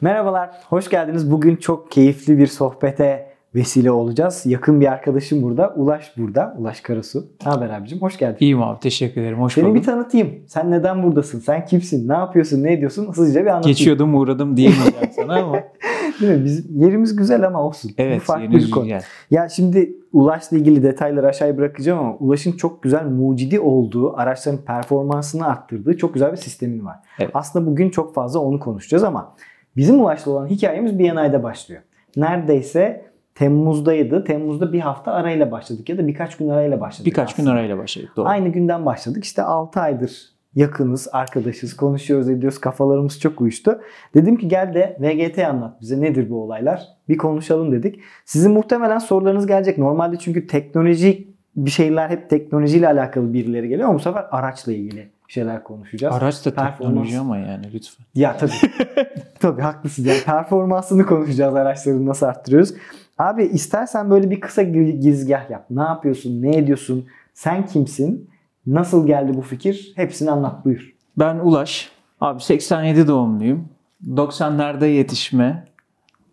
Merhabalar, hoş geldiniz. Bugün çok keyifli bir sohbete vesile olacağız. Yakın bir arkadaşım burada, Ulaş burada. Ulaş Karasu. Ne haber abicim? Hoş geldin. İyiyim abi teşekkür ederim. Hoş Seni bulduk. bir tanıtayım. Sen neden buradasın? Sen kimsin? Ne yapıyorsun? Ne ediyorsun? Hızlıca bir anlatayım. Geçiyordum uğradım diyemeyeceğim sana ama. Değil mi? Biz, yerimiz güzel ama olsun. Bu Evet farklı yeni bir konu. güzel. Ya şimdi Ulaş'la ilgili detayları aşağıya bırakacağım ama Ulaş'ın çok güzel mucidi olduğu, araçların performansını arttırdığı çok güzel bir sistemin var. Evet. Aslında bugün çok fazla onu konuşacağız ama bizim Ulaş'la olan hikayemiz BNI'de başlıyor. Neredeyse Temmuz'daydı. Temmuz'da bir hafta arayla başladık ya da birkaç gün arayla başladık. Birkaç gün aslında. arayla başladık. Doğru. Aynı günden başladık. İşte 6 aydır yakınız, arkadaşız, konuşuyoruz, ediyoruz. Kafalarımız çok uyuştu. Dedim ki gel de VGT anlat bize nedir bu olaylar? Bir konuşalım dedik. Sizin muhtemelen sorularınız gelecek. Normalde çünkü teknoloji bir şeyler hep teknolojiyle alakalı birileri geliyor ama bu sefer araçla ilgili bir şeyler konuşacağız. Araç da teknoloji ama yani lütfen. Ya tabii. tabii haklısın. Yani performansını konuşacağız araçların nasıl arttırıyoruz. Abi istersen böyle bir kısa gir- girizgah yap. Ne yapıyorsun? Ne ediyorsun? Sen kimsin? Nasıl geldi bu fikir? Hepsini anlat buyur. Ben Ulaş. Abi 87 doğumluyum. 90'larda yetişme.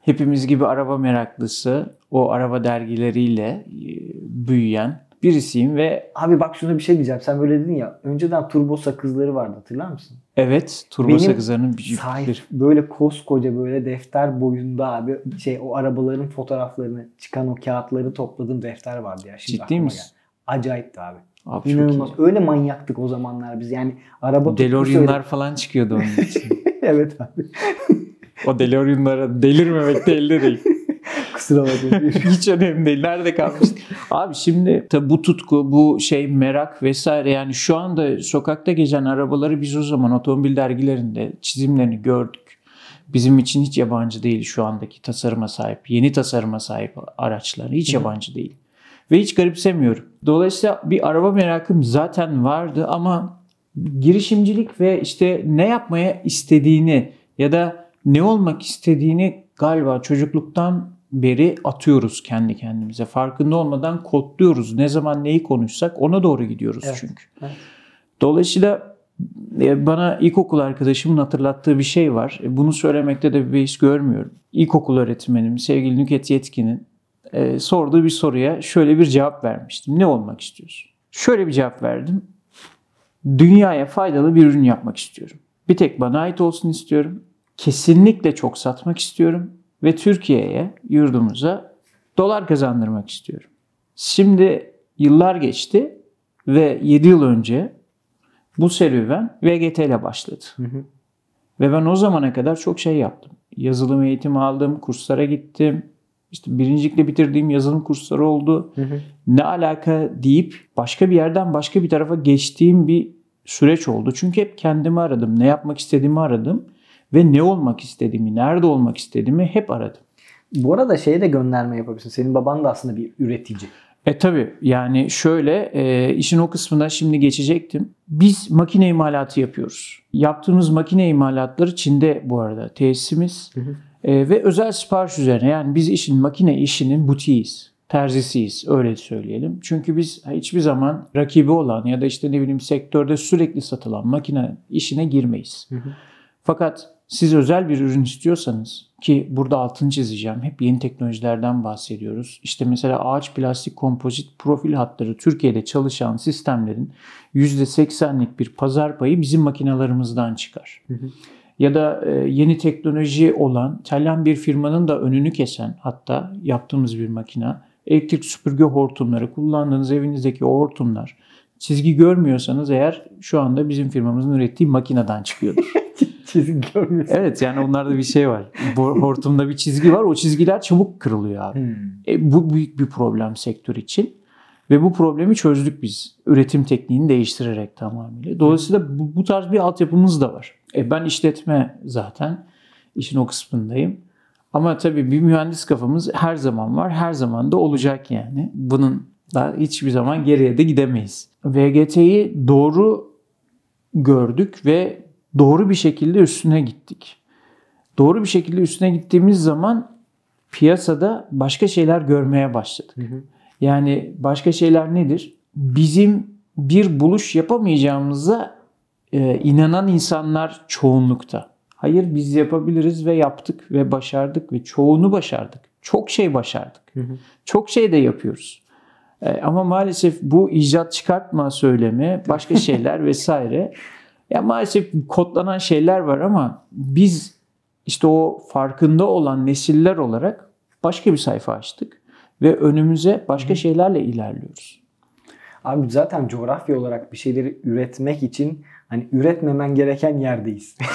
Hepimiz gibi araba meraklısı. O araba dergileriyle e, büyüyen birisiyim ve Abi bak şuna bir şey diyeceğim. Sen böyle dedin ya. Önceden turbo sakızları vardı hatırlar mısın? evet turbo Benim sakızlarının bir, Sahip böyle koskoca böyle defter boyunda abi şey o arabaların fotoğraflarını çıkan o kağıtları topladığım defter vardı ya. Şimdi Ciddi misin? geldi. Acayipti abi. Abi çok İnanılmaz. Öyle manyaktık o zamanlar biz. Yani araba DeLorean'lar falan çıkıyordu onun için. evet abi. o DeLorean'lara delirmemek de elde değil. Kusura bakmayın. Hiç önemli değil. Nerede kalmıştık? Abi şimdi tabi bu tutku, bu şey merak vesaire yani şu anda sokakta gezen arabaları biz o zaman otomobil dergilerinde çizimlerini gördük. Bizim için hiç yabancı değil şu andaki tasarıma sahip, yeni tasarıma sahip araçlar. Hiç Hı yabancı değil. Ve hiç garipsemiyorum. Dolayısıyla bir araba merakım zaten vardı ama girişimcilik ve işte ne yapmaya istediğini ya da ne olmak istediğini galiba çocukluktan beri atıyoruz kendi kendimize. Farkında olmadan kodluyoruz. Ne zaman neyi konuşsak ona doğru gidiyoruz Evet, çünkü. evet. Dolayısıyla e, bana ilkokul arkadaşımın hatırlattığı bir şey var. E, Bunu söylemekte de bir beis görmüyorum. İlkokul öğretmenim sevgili Nüket Yetkin'in e, sorduğu bir soruya şöyle bir cevap vermiştim. Ne olmak istiyorsun? Şöyle bir cevap verdim. Dünyaya faydalı bir ürün yapmak istiyorum. Bir tek bana ait olsun istiyorum. Kesinlikle çok satmak istiyorum ve Türkiye'ye, yurdumuza dolar kazandırmak istiyorum. Şimdi yıllar geçti ve 7 yıl önce bu serüven VGT ile başladı. Hı hı. Ve ben o zamana kadar çok şey yaptım. Yazılım eğitimi aldım, kurslara gittim. İşte birincilikle bitirdiğim yazılım kursları oldu. Hı hı. Ne alaka deyip başka bir yerden başka bir tarafa geçtiğim bir süreç oldu. Çünkü hep kendimi aradım. Ne yapmak istediğimi aradım. Ve ne olmak istediğimi, nerede olmak istediğimi hep aradım. Bu arada şeye de gönderme yapabilirsin. Senin baban da aslında bir üretici. E tabi yani şöyle e, işin o kısmına şimdi geçecektim. Biz makine imalatı yapıyoruz. Yaptığımız makine imalatları Çin'de bu arada tesisimiz. Hı hı. E, ve özel sipariş üzerine yani biz işin makine işinin butiğiyiz. Terzisiyiz öyle söyleyelim. Çünkü biz hiçbir zaman rakibi olan ya da işte ne bileyim sektörde sürekli satılan makine işine girmeyiz. Hı hı. Fakat siz özel bir ürün istiyorsanız ki burada altını çizeceğim. Hep yeni teknolojilerden bahsediyoruz. İşte mesela ağaç plastik kompozit profil hatları Türkiye'de çalışan sistemlerin %80'lik bir pazar payı bizim makinalarımızdan çıkar. Hı hı. Ya da e, yeni teknoloji olan İtalyan bir firmanın da önünü kesen hatta yaptığımız bir makina elektrik süpürge hortumları kullandığınız evinizdeki o hortumlar çizgi görmüyorsanız eğer şu anda bizim firmamızın ürettiği makineden çıkıyordur. Çizgi görmüyorsun. Evet yani onlarda bir şey var. Hortumda bir çizgi var. O çizgiler çabuk kırılıyor abi. Hmm. E, bu büyük bir problem sektör için. Ve bu problemi çözdük biz. Üretim tekniğini değiştirerek tamamıyla. Dolayısıyla bu, bu tarz bir altyapımız da var. E, ben işletme zaten. işin o kısmındayım. Ama tabii bir mühendis kafamız her zaman var. Her zaman da olacak yani. Bunun da hiçbir zaman geriye de gidemeyiz. VGT'yi doğru gördük ve doğru bir şekilde üstüne gittik. Doğru bir şekilde üstüne gittiğimiz zaman piyasada başka şeyler görmeye başladık. Hı hı. Yani başka şeyler nedir? Bizim bir buluş yapamayacağımıza e, inanan insanlar çoğunlukta. Hayır biz yapabiliriz ve yaptık ve başardık ve çoğunu başardık. Çok şey başardık. Çok şey de yapıyoruz. E, ama maalesef bu icat çıkartma söylemi, başka şeyler vesaire. Ya maalesef kodlanan şeyler var ama biz işte o farkında olan nesiller olarak başka bir sayfa açtık ve önümüze başka şeylerle ilerliyoruz. Abi zaten coğrafya olarak bir şeyleri üretmek için hani üretmemen gereken yerdeyiz.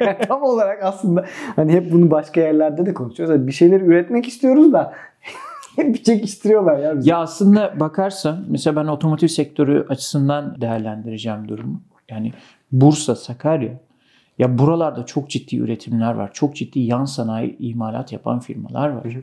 Yani tam olarak aslında hani hep bunu başka yerlerde de konuşuyoruz. Yani bir şeyleri üretmek istiyoruz da hep bir çekiştiriyorlar ya bizi. Ya aslında bakarsan mesela ben otomotiv sektörü açısından değerlendireceğim durumu. Yani Bursa, Sakarya ya buralarda çok ciddi üretimler var. Çok ciddi yan sanayi imalat yapan firmalar var.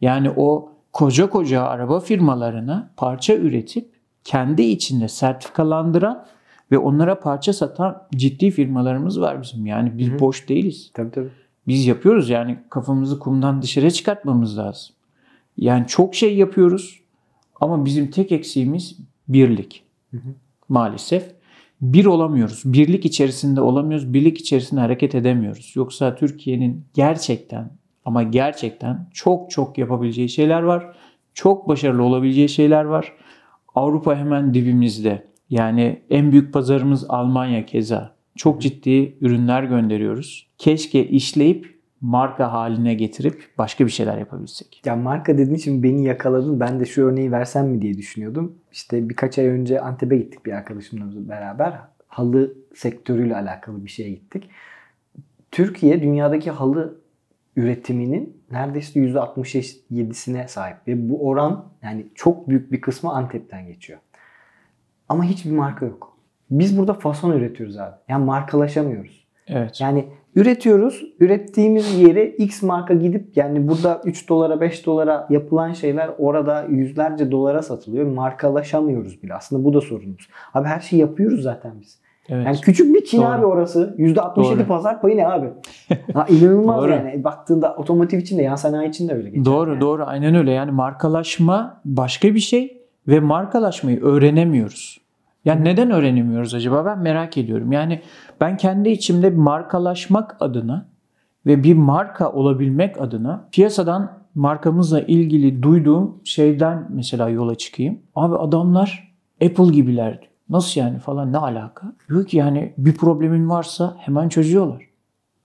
Yani o koca koca araba firmalarına parça üretip kendi içinde sertifikalandıran ve onlara parça satan ciddi firmalarımız var bizim. Yani biz Hı hı. boş değiliz. Tabii tabii. Biz yapıyoruz yani kafamızı kumdan dışarı çıkartmamız lazım. Yani çok şey yapıyoruz ama bizim tek eksiğimiz birlik. Hı hı. Maalesef bir olamıyoruz. Birlik içerisinde olamıyoruz. Birlik içerisinde hareket edemiyoruz. Yoksa Türkiye'nin gerçekten ama gerçekten çok çok yapabileceği şeyler var. Çok başarılı olabileceği şeyler var. Avrupa hemen dibimizde. Yani en büyük pazarımız Almanya keza. Çok ciddi ürünler gönderiyoruz. Keşke işleyip marka haline getirip başka bir şeyler yapabilsek. Ya marka dediğin için beni yakaladın. Ben de şu örneği versem mi diye düşünüyordum. İşte birkaç ay önce Antep'e gittik bir arkadaşımla beraber. Halı sektörüyle alakalı bir şeye gittik. Türkiye dünyadaki halı üretiminin neredeyse %67'sine sahip. Ve bu oran yani çok büyük bir kısmı Antep'ten geçiyor. Ama hiçbir marka yok. Biz burada fason üretiyoruz abi. Yani markalaşamıyoruz. Evet. Yani üretiyoruz. Ürettiğimiz yere X marka gidip yani burada 3 dolara 5 dolara yapılan şeyler orada yüzlerce dolara satılıyor. Markalaşamıyoruz bile. Aslında bu da sorunumuz. Abi her şeyi yapıyoruz zaten biz. Evet. Yani küçük bir Çin Doğru. abi orası. %67 Doğru. pazar payı ne abi? ha, inanılmaz Doğru. yani. Baktığında otomotiv için de yan sanayi için de öyle geçer. Doğru yani. doğru aynen öyle. Yani markalaşma başka bir şey ve markalaşmayı öğrenemiyoruz. Yani neden öğrenemiyoruz acaba? Ben merak ediyorum. Yani ben kendi içimde markalaşmak adına ve bir marka olabilmek adına piyasadan markamızla ilgili duyduğum şeyden mesela yola çıkayım. Abi adamlar Apple gibiler diyor. Nasıl yani falan ne alaka? Diyor ki yani bir problemin varsa hemen çözüyorlar.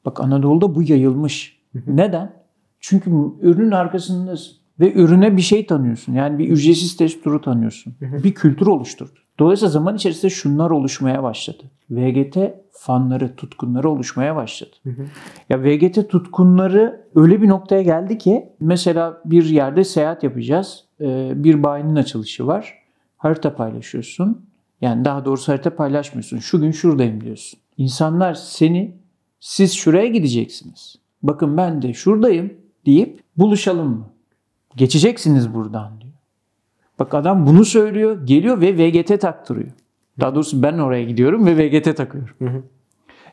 Bak Anadolu'da bu yayılmış. Neden? Çünkü ürünün arkasındasın ve ürüne bir şey tanıyorsun. Yani bir ücretsiz test turu tanıyorsun. Bir kültür oluşturdu. Dolayısıyla zaman içerisinde şunlar oluşmaya başladı. VGT fanları, tutkunları oluşmaya başladı. Ya VGT tutkunları öyle bir noktaya geldi ki mesela bir yerde seyahat yapacağız. Ee, Bir bayinin açılışı var. Harita paylaşıyorsun. Yani daha doğrusu harita paylaşmıyorsun. Şu gün şuradayım diyorsun. İnsanlar seni siz şuraya gideceksiniz. Bakın ben de şuradayım deyip buluşalım mı? Geçeceksiniz buradan. Bak adam bunu söylüyor, geliyor ve VGT taktırıyor. Daha doğrusu ben oraya gidiyorum ve VGT takıyorum. Hı hı.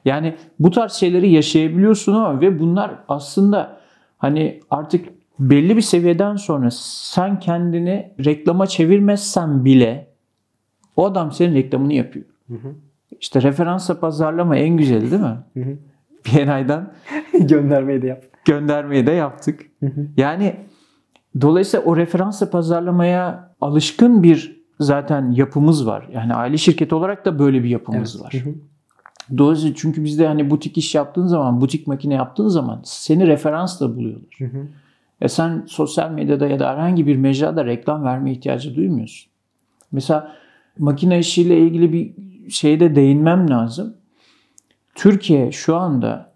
Yani bu tarz şeyleri yaşayabiliyorsun ama ve bunlar aslında hani artık belli bir seviyeden sonra sen kendini reklama çevirmezsen bile o adam senin reklamını yapıyor. Hı hı. İşte referansla pazarlama en güzeli değil mi? Hı hı. BNI'den Göndermeyi de yap. göndermeyi de yaptık. Hı hı. Yani dolayısıyla o referansla pazarlamaya alışkın bir zaten yapımız var. Yani aile şirketi olarak da böyle bir yapımız Evet. var. Hı hı. Dolayısıyla çünkü bizde hani butik iş yaptığın zaman, butik makine yaptığın zaman seni referansla buluyorlar. Hı hı. E sen sosyal medyada ya da herhangi bir mecrada reklam verme ihtiyacı duymuyorsun. Mesela makine işiyle ilgili bir şeyde değinmem lazım. Türkiye şu anda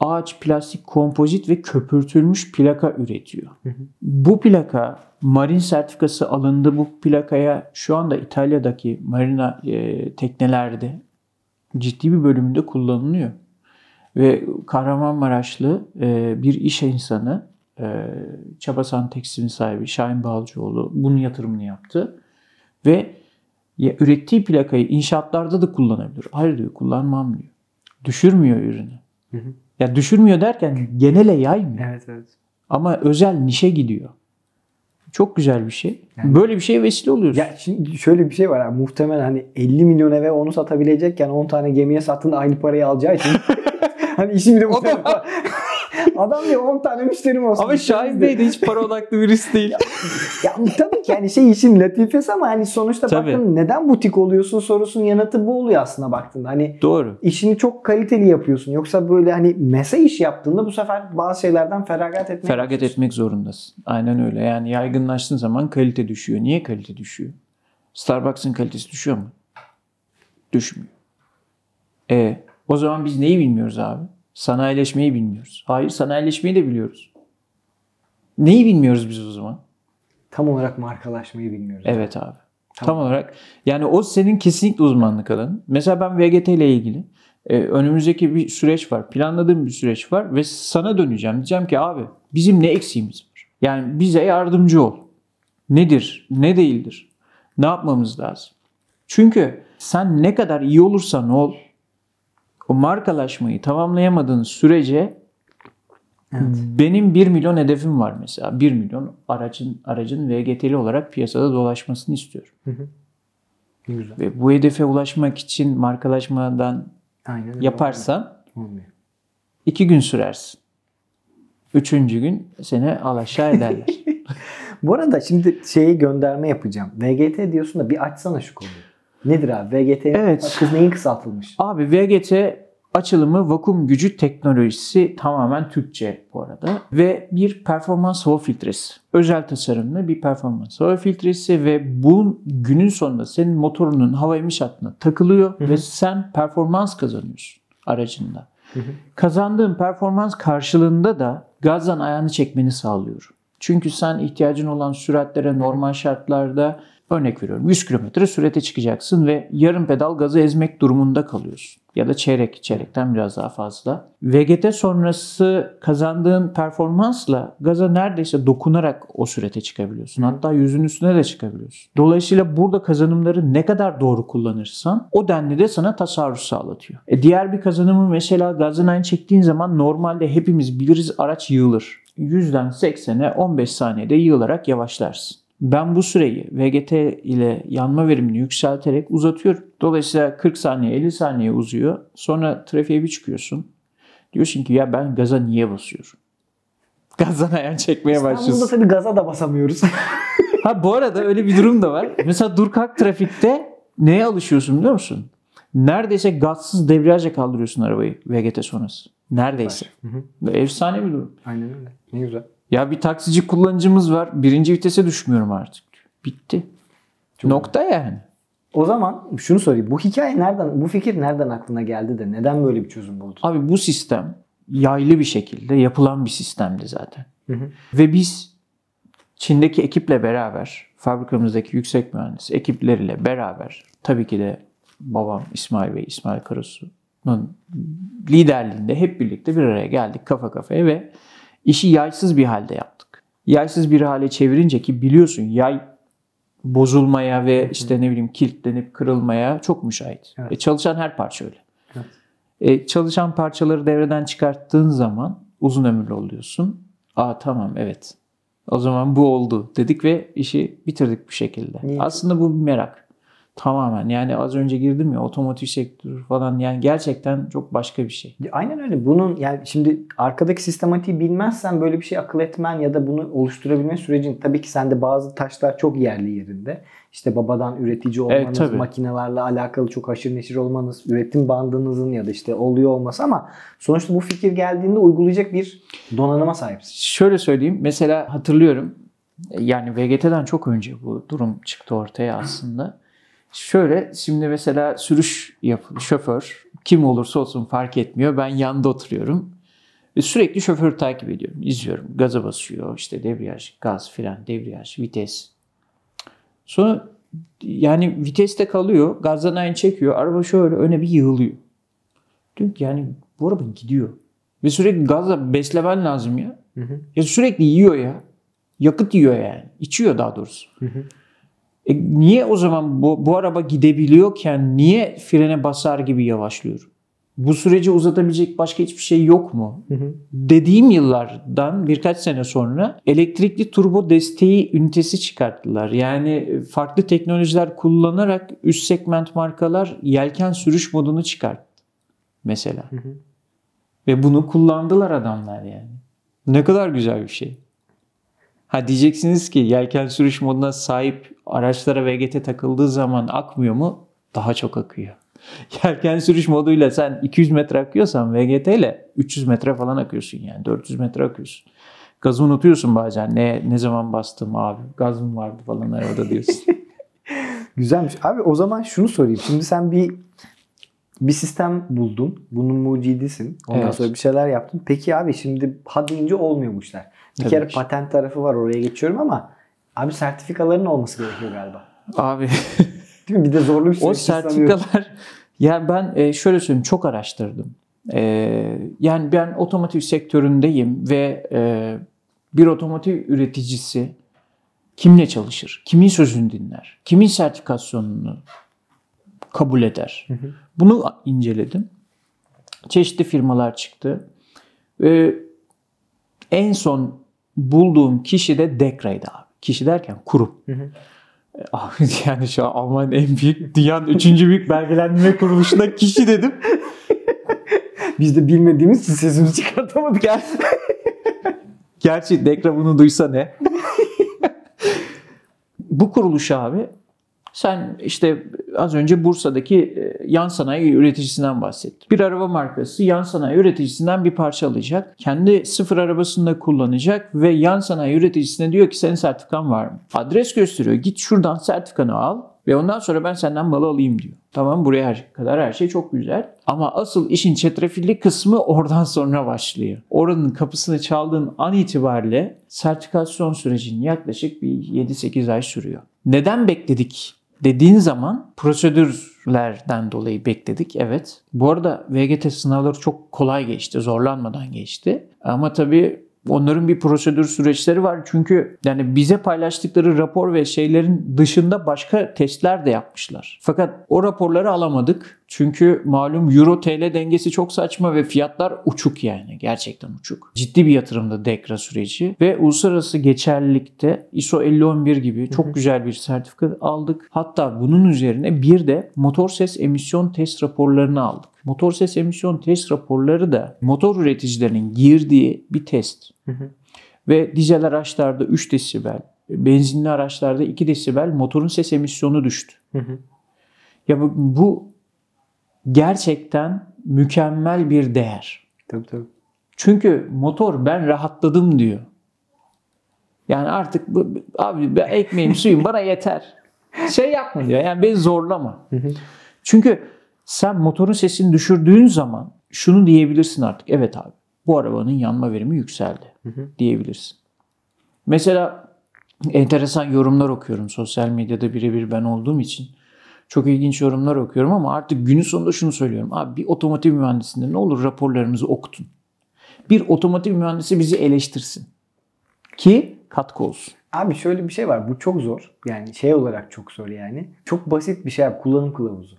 ağaç, plastik, kompozit ve köpürtülmüş plaka üretiyor. Bu plaka marin sertifikası alındı. Bu plakaya şu anda İtalya'daki marina e, teknelerde ciddi bir bölümünde kullanılıyor. Ve Kahramanmaraşlı e, bir iş insanı e, Çabasan Tekstil'in sahibi Şahin Balcıoğlu bunun yatırımını yaptı. Ve ya, ürettiği plakayı inşaatlarda da kullanabilir. Hayır diyor kullanmam diyor. Düşürmüyor ürünü. Hı hı. Ya düşürmüyor derken genele yaymıyor. Evet evet. Ama özel nişe gidiyor. Çok güzel bir şey. Yani- Böyle bir şeye vesile oluyorsun. Ya şimdi şöyle bir şey var. Yani, muhtemelen hani 50 milyon eve onu satabilecekken 10 tane gemiye sattığında aynı parayı alacağı için Hani işi O da müşteri var. Adam diyor 10 tane müşterim olsun. Ama Şahin Bey de hiç para odaklı birisi değil. Ya tabii ki yani şey işin latifesi ama hani sonuçta Tabii. baktın neden butik oluyorsun sorusunun yanıtı bu oluyor aslında baktığında. Hani Doğru. işini çok kaliteli yapıyorsun. Yoksa böyle hani mesai iş yaptığında bu sefer bazı şeylerden feragat etmek Feragat etmek zorundasın. Aynen öyle. Yani yaygınlaştığın zaman kalite düşüyor. Niye kalite düşüyor? Starbucks'ın kalitesi düşüyor mu? Düşmüyor. E o zaman biz neyi bilmiyoruz abi? Sanayileşmeyi bilmiyoruz. Hayır sanayileşmeyi de biliyoruz. Neyi bilmiyoruz biz o zaman? Tam olarak markalaşmayı bilmiyoruz. Evet abi. Tam olarak yani o senin kesinlikle uzmanlık alanın. Mesela ben VGT ile ilgili e, önümüzdeki bir süreç var. Planladığım bir süreç var ve sana döneceğim. Diyeceğim ki abi bizim ne eksiğimiz var? Yani bize yardımcı ol. Nedir? Ne değildir? Ne yapmamız lazım? Çünkü sen ne kadar iyi olursan ol o markalaşmayı tamamlayamadığın sürece benim 1 milyon hedefim var mesela. 1 milyon aracın aracın VGT'li olarak piyasada dolaşmasını istiyorum. Ne güzel. Ve bu hedefe ulaşmak için markalaşmadan Aynen yaparsan Olmuyor. 2 gün sürersin. Üçüncü gün seni alaşağı ederler. Bu arada şimdi şeyi gönderme yapacağım. VGT diyorsun da bir açsana şu konuyu. Nedir abi? VGT Evet. kız neyin kısaltılmış? Abi VGT açılımı vakum gücü teknolojisi tamamen Türkçe bu arada ve bir performans hava filtresi. Özel tasarımlı bir performans hava filtresi ve bu günün sonunda senin motorunun hava emiş hattına takılıyor ve sen performans kazanıyorsun aracında. Kazandığın performans karşılığında da gazdan ayağını çekmeni sağlıyor. Çünkü sen ihtiyacın olan süratlere normal şartlarda örnek veriyorum 100 km sürete çıkacaksın ve yarım pedal gazı ezmek durumunda kalıyorsun. Ya da çeyrek, çeyrekten biraz daha fazla. VGT sonrası kazandığın performansla gaza neredeyse dokunarak o sürete çıkabiliyorsun. Hatta yüzün üstüne de çıkabiliyorsun. Dolayısıyla burada kazanımları ne kadar doğru kullanırsan o denli de sana tasarruf sağlatıyor. E diğer bir kazanımı mesela gazdan aynı çektiğin zaman normalde hepimiz biliriz araç yığılır. 100'den 80'e 15 saniyede yığılarak yavaşlarsın. Ben bu süreyi VGT ile yanma verimini yükselterek uzatıyorum. Dolayısıyla 40 saniye 50 saniye uzuyor. Sonra trafiğe bir çıkıyorsun. Diyorsun ki ya ben gaza niye basıyorum? Gazdan ayağını çekmeye İstanbul'da başlıyorsun. tabii gaza da basamıyoruz. Ha bu arada öyle bir durum da var. Mesela dur kalk trafikte neye alışıyorsun biliyor musun? Neredeyse gazsız debriyaja kaldırıyorsun arabayı VGT sonrası. Neredeyse. Ve Efsane bir durum. Aynen öyle. Ne güzel. Ya bir taksici kullanıcımız var. Birinci vitese düşmüyorum artık. Bitti. Nokta yani. O zaman şunu sorayım. Bu hikaye nereden, bu fikir nereden aklına geldi de neden böyle bir çözüm buldun? Abi bu sistem yaylı bir şekilde yapılan bir sistemdi zaten. Hı hı. Ve biz Çin'deki ekiple beraber, fabrikamızdaki yüksek mühendis ekipleriyle beraber, tabii ki de babam İsmail Bey, İsmail Karasu'nun liderliğinde hep birlikte bir araya geldik kafa kafaya ve işi yaysız bir halde yaptık. Yaysız bir hale çevirince ki biliyorsun yay bozulmaya ve işte ne bileyim kilitlenip kırılmaya çok müsait. Evet. E, çalışan her parça öyle. Evet. E, çalışan parçaları devreden çıkarttığın zaman uzun ömürlü oluyorsun. Aa tamam evet. O zaman bu oldu dedik ve işi bitirdik bu şekilde. Niye? Aslında bu bir merak. Tamamen yani az önce girdim ya otomotiv sektörü falan yani gerçekten çok başka bir şey. Aynen öyle. Bunun yani şimdi arkadaki sistematiği bilmezsen böyle bir şey akıl etmen ya da bunu oluşturabilme sürecin tabii ki sende bazı taşlar çok yerli yerinde. İşte babadan üretici olmanız, tabii. makinelerle alakalı çok haşır neşir olmanız, üretim bandınızın ya da işte oluyor olması ama sonuçta bu fikir geldiğinde uygulayacak bir donanıma sahipsin. Şöyle söyleyeyim mesela hatırlıyorum yani VGT'den çok önce bu durum çıktı ortaya aslında. Şöyle şimdi mesela sürüş yap şoför kim olursa olsun fark etmiyor. Ben yanında oturuyorum. Ve sürekli şoförü takip ediyorum. izliyorum. Gaza basıyor. işte debriyaj, gaz, fren, debriyaj, vites. Sonra yani viteste kalıyor. Gazdan aynı çekiyor. Araba şöyle öne bir yığılıyor. Diyorum ki yani bu araba gidiyor. Ve sürekli gazla beslemen lazım ya. Ya sürekli yiyor ya. Yakıt yiyor yani. İçiyor daha doğrusu. E niye o zaman bu, bu araba gidebiliyorken niye frene basar gibi yavaşlıyor? Bu süreci uzatabilecek başka hiçbir şey yok mu? Dediğim yıllardan birkaç sene sonra elektrikli turbo desteği ünitesi çıkarttılar. Yani farklı teknolojiler kullanarak üst segment markalar yelken sürüş modunu çıkarttı mesela. Ve bunu kullandılar adamlar yani. Ne kadar güzel bir şey. Ha diyeceksiniz ki yelken sürüş moduna sahip araçlara VGT takıldığı zaman akmıyor mu? Daha çok akıyor. Yelken sürüş moduyla sen 200 metre akıyorsan VGT ile 300 metre falan akıyorsun yani 400 metre akıyorsun. Gazı unutuyorsun bazen. Ne ne zaman bastım abi? Gaz mı vardı falan arabada diyorsun. Güzelmiş. Abi o zaman şunu sorayım. Şimdi sen bir bir sistem buldun. Bunun mucidisin. Ondan Evet. sonra bir şeyler yaptın. Peki abi şimdi ha deyince olmuyor bu işler. Bir Tabii kere ki. patent tarafı var oraya geçiyorum ama abi sertifikaların olması gerekiyor galiba. abi Değil mi? Bir de zorlu bir süreç. o sanıyorum. sertifikalar ya ben e, şöyle söyleyeyim çok araştırdım. E, yani ben otomotiv sektöründeyim ve e, bir otomotiv üreticisi kimle çalışır? Kimin sözünü dinler? Kimin sertifikasyonunu kabul eder? Bunu inceledim. Çeşitli firmalar çıktı. En son bulduğum kişi de Dekra'ydı abi. Kişi derken kurum. Hı hı. Abi yani şu an Almanya'nın en büyük, dünyanın üçüncü büyük belgelendirme kuruluşunda kişi dedim. Biz de bilmediğimiz için sesimizi çıkartamadık. Ger Gerçi Dekra bunu duysa ne? Bu kuruluş abi sen işte az önce Bursa'daki e, yan sanayi üreticisinden bahsettin. Bir araba markası yan sanayi üreticisinden bir parça alacak. Kendi sıfır arabasında kullanacak ve yan sanayi üreticisine diyor ki senin sertifikan var mı? Adres gösteriyor. Git şuradan sertifikanı al ve ondan sonra ben senden malı alayım diyor. Tamam buraya her- kadar her şey çok güzel. Ama asıl işin çetrefilli kısmı oradan sonra başlıyor. Oranın kapısını çaldığın an itibariyle sertifikasyon sürecinin yaklaşık bir 7-8 ay sürüyor. Neden bekledik dediğin zaman prosedürlerden dolayı bekledik. Evet. Bu arada VGT sınavları çok kolay geçti. Zorlanmadan geçti. Ama tabii onların bir prosedür süreçleri var. Çünkü yani bize paylaştıkları rapor ve şeylerin dışında başka testler de yapmışlar. Fakat o raporları alamadık. Çünkü malum Euro TL dengesi çok saçma ve fiyatlar uçuk yani. Gerçekten uçuk. Ciddi bir yatırımda DEKRA süreci ve uluslararası geçerlilikte ISO 5011 gibi çok güzel bir sertifika aldık. Hatta bunun üzerine bir de motor ses emisyon test raporlarını aldık. Motor ses emisyon test raporları da motor üreticilerinin girdiği bir test. Hı hı. Ve dizel araçlarda 3 desibel, benzinli araçlarda 2 desibel motorun ses emisyonu düştü. Hı hı. Ya bu, bu gerçekten mükemmel bir değer. Tabii tabii. Çünkü motor ben rahatladım diyor. Yani artık abi ben ekmeğim suyum bana yeter. Şey yapma diyor. Yani beni zorlama. Hı hı. Çünkü sen motorun sesini düşürdüğün zaman şunu diyebilirsin artık. Evet abi bu arabanın yanma verimi yükseldi diyebilirsin. Mesela enteresan yorumlar okuyorum sosyal medyada birebir ben olduğum için. Çok ilginç yorumlar okuyorum ama artık günün sonunda şunu söylüyorum. Abi bir otomotiv mühendisinde ne olur raporlarınızı okutun. Bir otomotiv mühendisi bizi eleştirsin. Ki katkı olsun. Abi şöyle bir şey var. Bu çok zor. Yani şey olarak çok zor yani. Çok basit bir şey abi. Kullanım kılavuzu.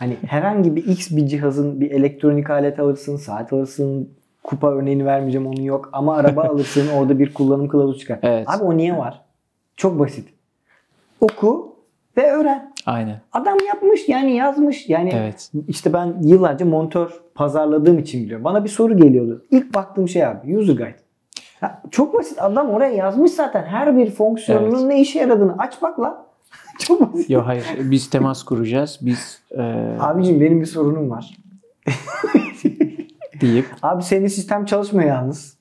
Hani herhangi bir X bir cihazın bir elektronik alet alırsın, saat alırsın, kupa örneğini vermeyeceğim onun yok. Ama araba alırsın orada bir kullanım kılavuzu çıkar. Evet. Abi o niye var? Çok basit. Oku ve öğren. Aynen. Adam yapmış yani yazmış. Yani Evet. işte ben yıllarca monitör pazarladığım için biliyorum. Bana bir soru geliyordu. İlk baktığım şey abi user guide. Ya çok basit. Adam oraya yazmış zaten her bir fonksiyonunun Evet. ne işe yaradığını. Aç bak la. çok basit. Yo hayır biz temas kuracağız. Biz e, Abicim benim bir sorunum var. deyip Abi senin sistem çalışmıyor yalnız.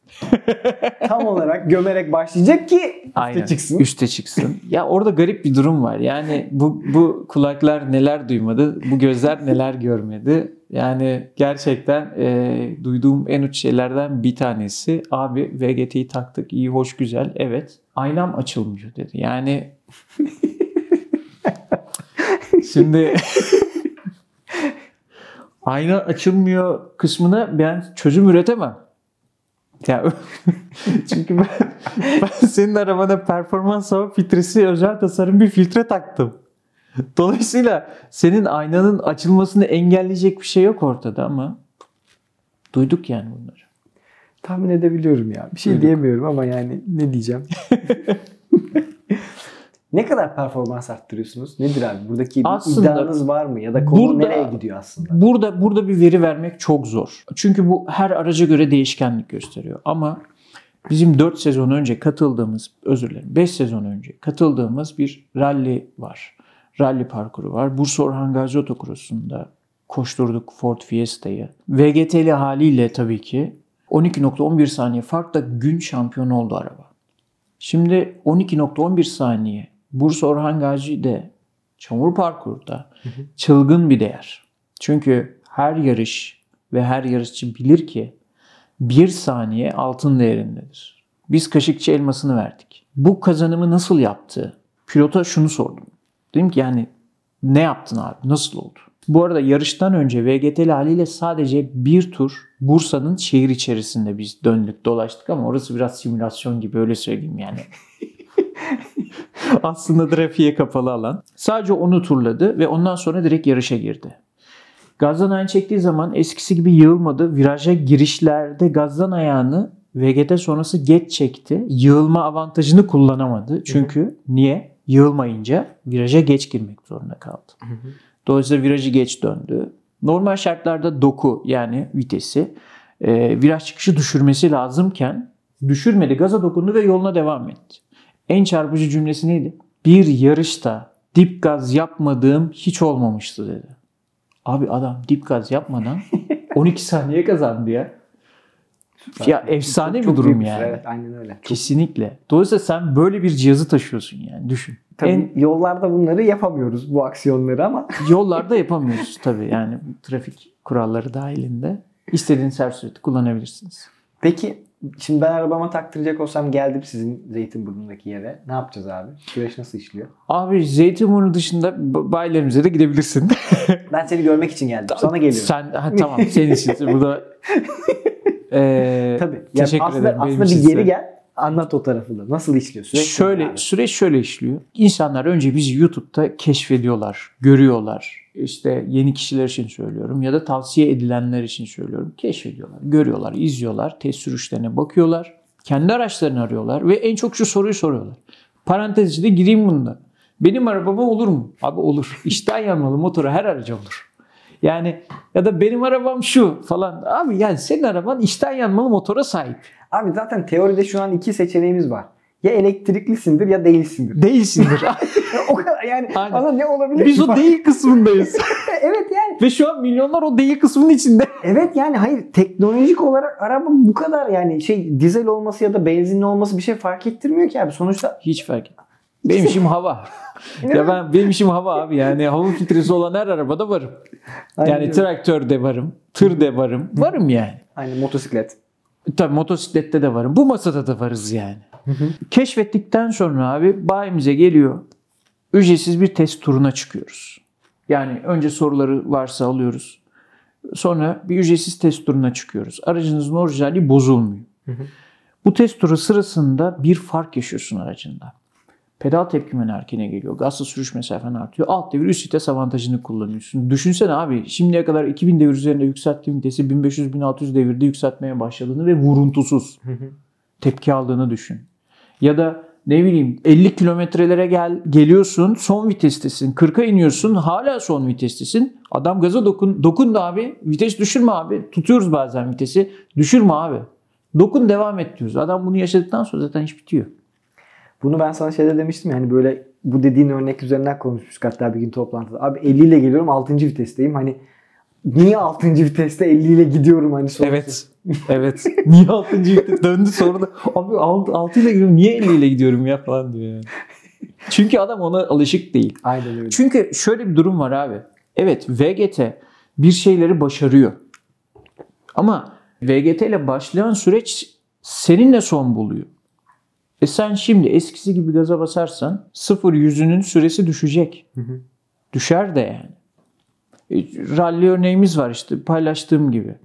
Tam olarak gömerek başlayacak ki üste Aynen. çıksın. Üste çıksın. Ya orada garip bir durum var. Yani bu bu kulaklar neler duymadı, bu gözler neler görmedi. Yani gerçekten e, duyduğum en uç şeylerden bir tanesi abi VGT'yi taktık iyi hoş güzel evet aynam açılmıyor dedi. Yani şimdi ayna açılmıyor kısmına ben çözüm üretemem. Ya çünkü ben, ben senin arabana performans hava filtresi özel tasarım bir filtre taktım. Dolayısıyla senin aynanın açılmasını engelleyecek bir şey yok ortada ama duyduk yani bunları. Tahmin edebiliyorum ya. Bir şey Duyduk. diyemiyorum ama yani ne diyeceğim. Ne kadar performans arttırıyorsunuz? Nedir abi? Buradaki bir Aslında iddianız var mı? Ya da konu burada- nereye gidiyor aslında? Burada burada bir veri vermek çok zor. Çünkü bu her araca göre değişkenlik gösteriyor. Ama bizim 4 sezon önce katıldığımız, özür dilerim 5 sezon önce katıldığımız bir rally var. Rally parkuru var. Bursa Orhan Gazi Otokrosu'nda koşturduk Ford Fiesta'yı. VGT'li haliyle tabii ki 12.11 saniye farkla gün şampiyonu oldu araba. Şimdi 12.11 saniye Bursa Orhan Gazi'de çamur parkurda çılgın bir değer. Çünkü her yarış ve her yarışçı bilir ki bir saniye altın değerindedir. Biz Kaşıkçı elmasını verdik. Bu kazanımı nasıl yaptı? Pilota şunu sordum. Dedim ki yani ne yaptın abi? Nasıl oldu? Bu arada yarıştan önce VGT'li haliyle sadece bir tur Bursa'nın şehir içerisinde biz döndük dolaştık ama orası biraz simülasyon gibi öyle söyleyeyim yani. Aslında trafiğe kapalı alan. Sadece onu turladı ve ondan sonra direkt yarışa girdi. Gazdan ayağını çektiği zaman eskisi gibi yığılmadı. Viraja girişlerde gazdan ayağını VGT sonrası geç çekti. Yığılma avantajını kullanamadı. Çünkü niye? Yığılmayınca viraja geç girmek zorunda kaldı. Dolayısıyla virajı geç döndü. Normal şartlarda doku yani vitesi e, viraj çıkışı düşürmesi lazımken düşürmedi. Gaza dokundu ve yoluna devam etti. En çarpıcı cümlesi neydi? Bir yarışta dip gaz yapmadığım hiç olmamıştı dedi. Abi adam dip gaz yapmadan 12 saniye kazandı ya. Ya efsane Çok bir durum yani. Evet aynen öyle. Kesinlikle. Dolayısıyla sen böyle bir cihazı taşıyorsun yani düşün. Tabii En yollarda bunları yapamıyoruz bu aksiyonları ama yollarda yapamıyoruz tabii yani trafik kuralları dahilinde. İstediğiniz her süreti kullanabilirsiniz. Peki şimdi ben arabama taktıracak olsam geldim sizin Zeytinburnu'ndaki yere. Ne yapacağız abi? Süreç nasıl işliyor? Abi Zeytinburnu dışında bayilerimize de gidebilirsin. Ben seni görmek için geldim. Sana geliyorum. Sen ha, tamam senin için burada Ee, Tabii. Yani teşekkür aslında, ederim. Aslında bir geri gel. Anlat o tarafını. Nasıl işliyor? Süreç şöyle abi? süreç şöyle işliyor. İnsanlar önce bizi YouTube'da keşfediyorlar, görüyorlar. İşte yeni kişiler için söylüyorum ya da tavsiye edilenler için söylüyorum. Keşfediyorlar, görüyorlar, izliyorlar, test sürüşlerine bakıyorlar. Kendi araçlarını arıyorlar ve en çok şu soruyu soruyorlar. Parantez içinde gireyim bunda. Benim arabama olur mu? Abi olur. İçten yanmalı motoru her araca olur. Yani ya da benim arabam şu falan. Abi yani senin araban içten yanmalı motora sahip. Abi zaten teoride şu an iki seçeneğimiz var. Ya elektriklisindir ya değilsindir. Değilsindir. o kadar yani Aynen. bana ne olabilir Biz o değil kısmındayız. evet yani. Ve şu an milyonlar o değil kısmının içinde. Evet yani hayır teknolojik olarak araba bu kadar yani şey dizel olması ya da benzinli olması bir şey fark ettirmiyor ki abi. Sonuçta Hiç fark etmez. Benim işim hava. ya ben benim işim hava abi. Yani hava filtresi olan her arabada varım. Aynen Yani öyle. traktörde varım, tırda varım. Varım yani. Aynen motosiklet. Tabii motosiklette de varım. Bu masada da varız yani. Keşfettikten sonra abi bayimize geliyor. Ücretsiz bir test turuna çıkıyoruz. Yani önce soruları varsa alıyoruz. Sonra bir ücretsiz test turuna çıkıyoruz. Aracınızın orijinali bozulmuyor. Bu test turu sırasında bir fark yaşıyorsun aracında. Pedal tepkimen erkene geliyor. Gazla sürüş mesafen artıyor. Alt devir üst vites avantajını kullanıyorsun. Düşünsene abi şimdiye kadar 2000 devir üzerinde yükselttiğin vitesi 1500-1600 devirde yükseltmeye başladığını ve vuruntusuz tepki aldığını düşün. Ya da ne bileyim 50 kilometrelere gel geliyorsun son vitestesin 40'a iniyorsun hala son vitestesin adam gaza dokun dokundu abi vites düşürme abi tutuyoruz bazen vitesi düşürme abi dokun devam et diyoruz adam bunu yaşadıktan sonra zaten iş bitiyor. Bunu ben sana şeyde demiştim yani böyle bu dediğin örnek üzerinden konuşmuştuk hatta bir gün toplantıda. Abi 50 ile geliyorum 6. vitesteyim. Hani niye 6. viteste 50 ile gidiyorum hani sonuçta. Evet. Evet. Niye 6. vites döndü sonra da abi 6 ile gidiyorum niye 50 ile gidiyorum ya falan diyor yani. Çünkü adam ona alışık değil. Aynen öyle. Çünkü şöyle bir durum var abi. Evet VGT bir şeyleri başarıyor. Ama VGT ile başlayan süreç seninle son buluyor. E sen şimdi eskisi gibi gaza basarsan 0 yüzünün süresi düşecek. Düşer de yani. E, rally örneğimiz var işte paylaştığım gibi.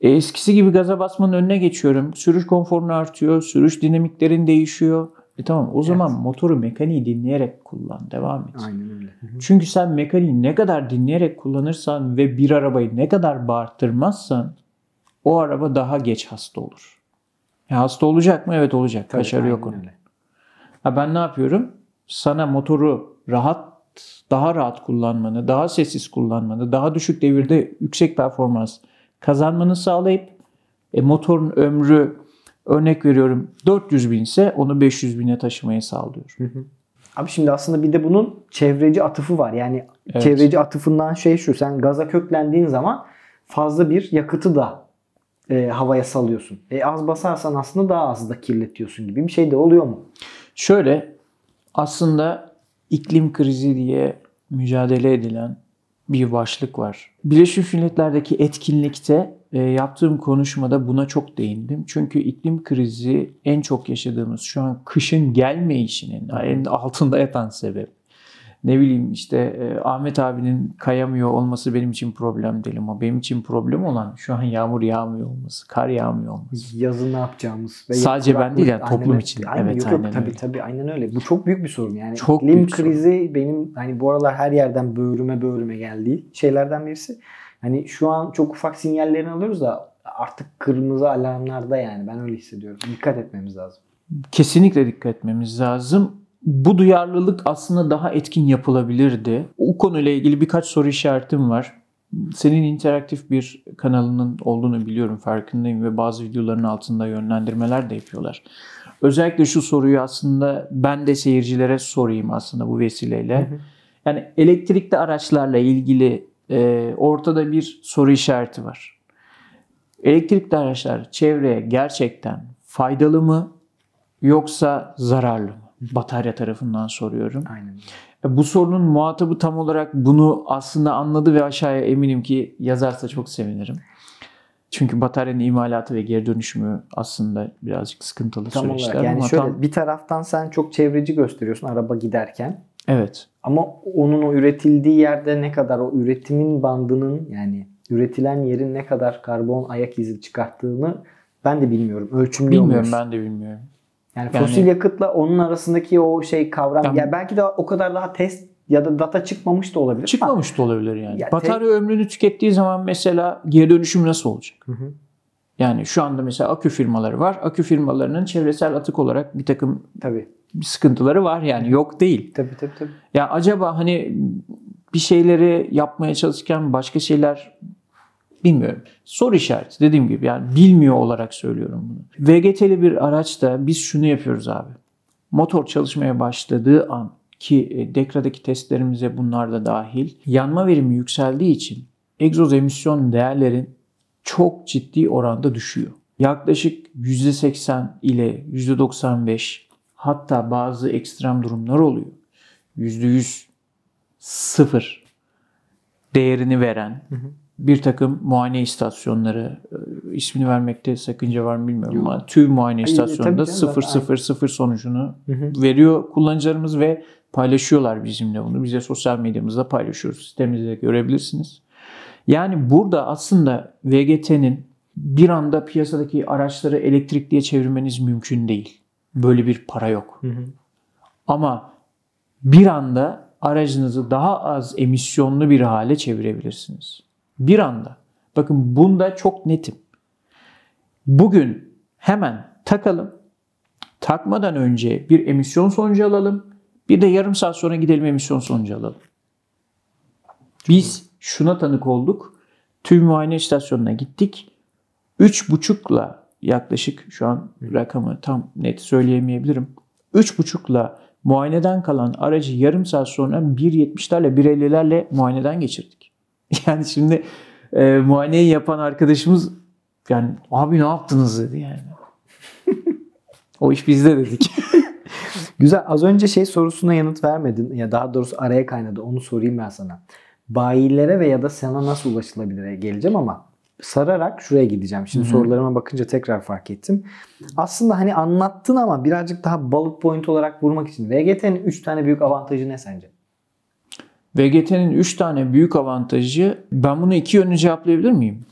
E, eskisi gibi gaza basmanın önüne geçiyorum. Sürüş konforun artıyor. Sürüş dinamiklerin değişiyor. E tamam o zaman motoru mekaniği dinleyerek kullan. Devam et. Aynen öyle. Çünkü sen mekaniği ne kadar dinleyerek kullanırsan ve bir arabayı ne kadar bağırttırmazsan o araba daha geç hasta olur. E hasta olacak mı? Evet olacak. Tabii, Kaçarı yok onun. Ha ben ne yapıyorum? sana motoru rahat daha rahat kullanmanı, daha sessiz kullanmanı, daha düşük devirde yüksek performans kazanmanı sağlayıp e, motorun ömrü örnek veriyorum 400 bin ise onu 500 bine taşımayı sağlıyor. Abi şimdi aslında bir de bunun çevreci atıfı var. Yani Evet. çevreci atıfından şey şu. Sen gaza köklendiğin zaman fazla bir yakıtı da e, havaya salıyorsun. E, az basarsan aslında daha az da kirletiyorsun gibi bir şey de oluyor mu? Şöyle aslında iklim krizi diye mücadele edilen bir başlık var. Birleşmiş Milletler'deki etkinlikte e, yaptığım konuşmada buna çok değindim. Çünkü iklim krizi en çok yaşadığımız şu an kışın gelmeyişinin en altında yatan sebep. Ne bileyim işte e, Ahmet abinin kayamıyor olması benim için problem değil ama benim için problem olan şu an yağmur yağmıyor olması, kar yağmıyor olması. Yazın ne yapacağımız. Ve Sadece ben değil yani toplum öyle. için. Aynen, Evet, yok, aynen tabii öyle. tabii aynen öyle. Bu çok büyük bir sorun yani. Çok İklim büyük sorun. krizi benim hani bu aralar her yerden böğrüme böğrüme geldiği şeylerden birisi. Hani şu an çok ufak sinyallerini alıyoruz da artık kırmızı alarmlarda yani ben öyle hissediyorum. Dikkat etmemiz lazım. kesinlikle dikkat etmemiz lazım. Bu duyarlılık aslında daha etkin yapılabilirdi. O konuyla ilgili birkaç soru işaretim var. Senin interaktif bir kanalının olduğunu biliyorum, farkındayım ve bazı videoların altında yönlendirmeler de yapıyorlar. Özellikle şu soruyu aslında ben de seyircilere sorayım aslında bu vesileyle. Yani elektrikli araçlarla ilgili e, ortada bir soru işareti var. Elektrikli araçlar çevreye gerçekten faydalı mı yoksa zararlı mı? Batarya tarafından soruyorum. Aynen. E, Bu sorunun muhatabı tam olarak bunu aslında anladı ve aşağıya eminim ki yazarsa çok sevinirim. Çünkü bataryanın imalatı ve geri dönüşümü aslında birazcık sıkıntılı Tam süreçler olarak yani ama şöyle tam bir taraftan sen çok çevreci gösteriyorsun araba giderken. evet. Ama onun o üretildiği yerde ne kadar o üretimin bandının yani üretilen yerin ne kadar karbon ayak izi çıkarttığını ben de bilmiyorum. Ölçümlüyor Bilmiyorum muyuz? ben de bilmiyorum. Yani, Yani- fosil yakıtla onun arasındaki o şey kavram Tamam. ya belki de o kadar daha test ya da data çıkmamış da olabilir. Çıkmamış da olabilir yani. Ya te- Batarya ömrünü tükettiği zaman mesela geri dönüşüm nasıl olacak? Hı hı. Yani şu anda mesela akü firmaları var. Akü firmalarının çevresel atık olarak bir takım Tabii. sıkıntıları var yani yok değil. Tabii tabii tabii. Ya acaba hani bir şeyleri yapmaya çalışırken başka şeyler bilmiyorum. Soru işareti dediğim gibi yani bilmiyor olarak söylüyorum bunu. VGT'li bir araçta biz şunu yapıyoruz abi. Motor çalışmaya başladığı an ki e, Dekra'daki testlerimize bunlar da dahil. Yanma verimi yükseldiği için egzoz emisyon değerlerin çok ciddi oranda düşüyor. Yaklaşık %80 ile %95 hatta bazı ekstrem durumlar oluyor. %100 sıfır değerini veren bir takım muayene istasyonları e, ismini vermekte sakınca var mı bilmiyorum Yok. ama TÜV muayene Ay, istasyonunda tabii canım, 000 sonucunu Hı hı. veriyor kullanıcılarımız ve paylaşıyorlar bizimle bunu. Biz de sosyal medyamızda paylaşıyoruz. Sitemizde de görebilirsiniz. Yani burada aslında VGT'nin bir anda piyasadaki araçları elektrikliye çevirmeniz mümkün değil. Böyle bir para yok. Hı hı. Ama bir anda aracınızı daha az emisyonlu bir hale çevirebilirsiniz. Bir anda. Bakın bunda çok netim. Bugün hemen takalım. Takmadan önce bir emisyon sonucu alalım. Bir de yarım saat sonra gidelim emisyon sonucu alalım. Biz şuna tanık olduk. TÜV muayene istasyonuna gittik. 3,5'la yaklaşık şu an rakamı tam net söyleyemeyebilirim. 3,5'la muayeneden kalan aracı yarım saat sonra 1.70'lerle 1.50'lerle muayeneden geçirdik. Yani şimdi e, muayeneyi yapan arkadaşımız yani abi ne yaptınız dedi yani. o iş bizde dedik. Güzel. Az önce şey sorusuna yanıt vermedin. Ya daha doğrusu araya kaynadı. Onu sorayım ben sana. Bayilere ve ya da sana nasıl ulaşılabilir geleceğim ama sararak şuraya gideceğim. Şimdi sorularıma bakınca tekrar fark ettim. Aslında hani anlattın ama birazcık daha bullet point olarak vurmak için VGT'nin 3 tane büyük avantajı ne sence? VGT'nin 3 tane büyük avantajı ben bunu iki yönlü cevaplayabilir miyim?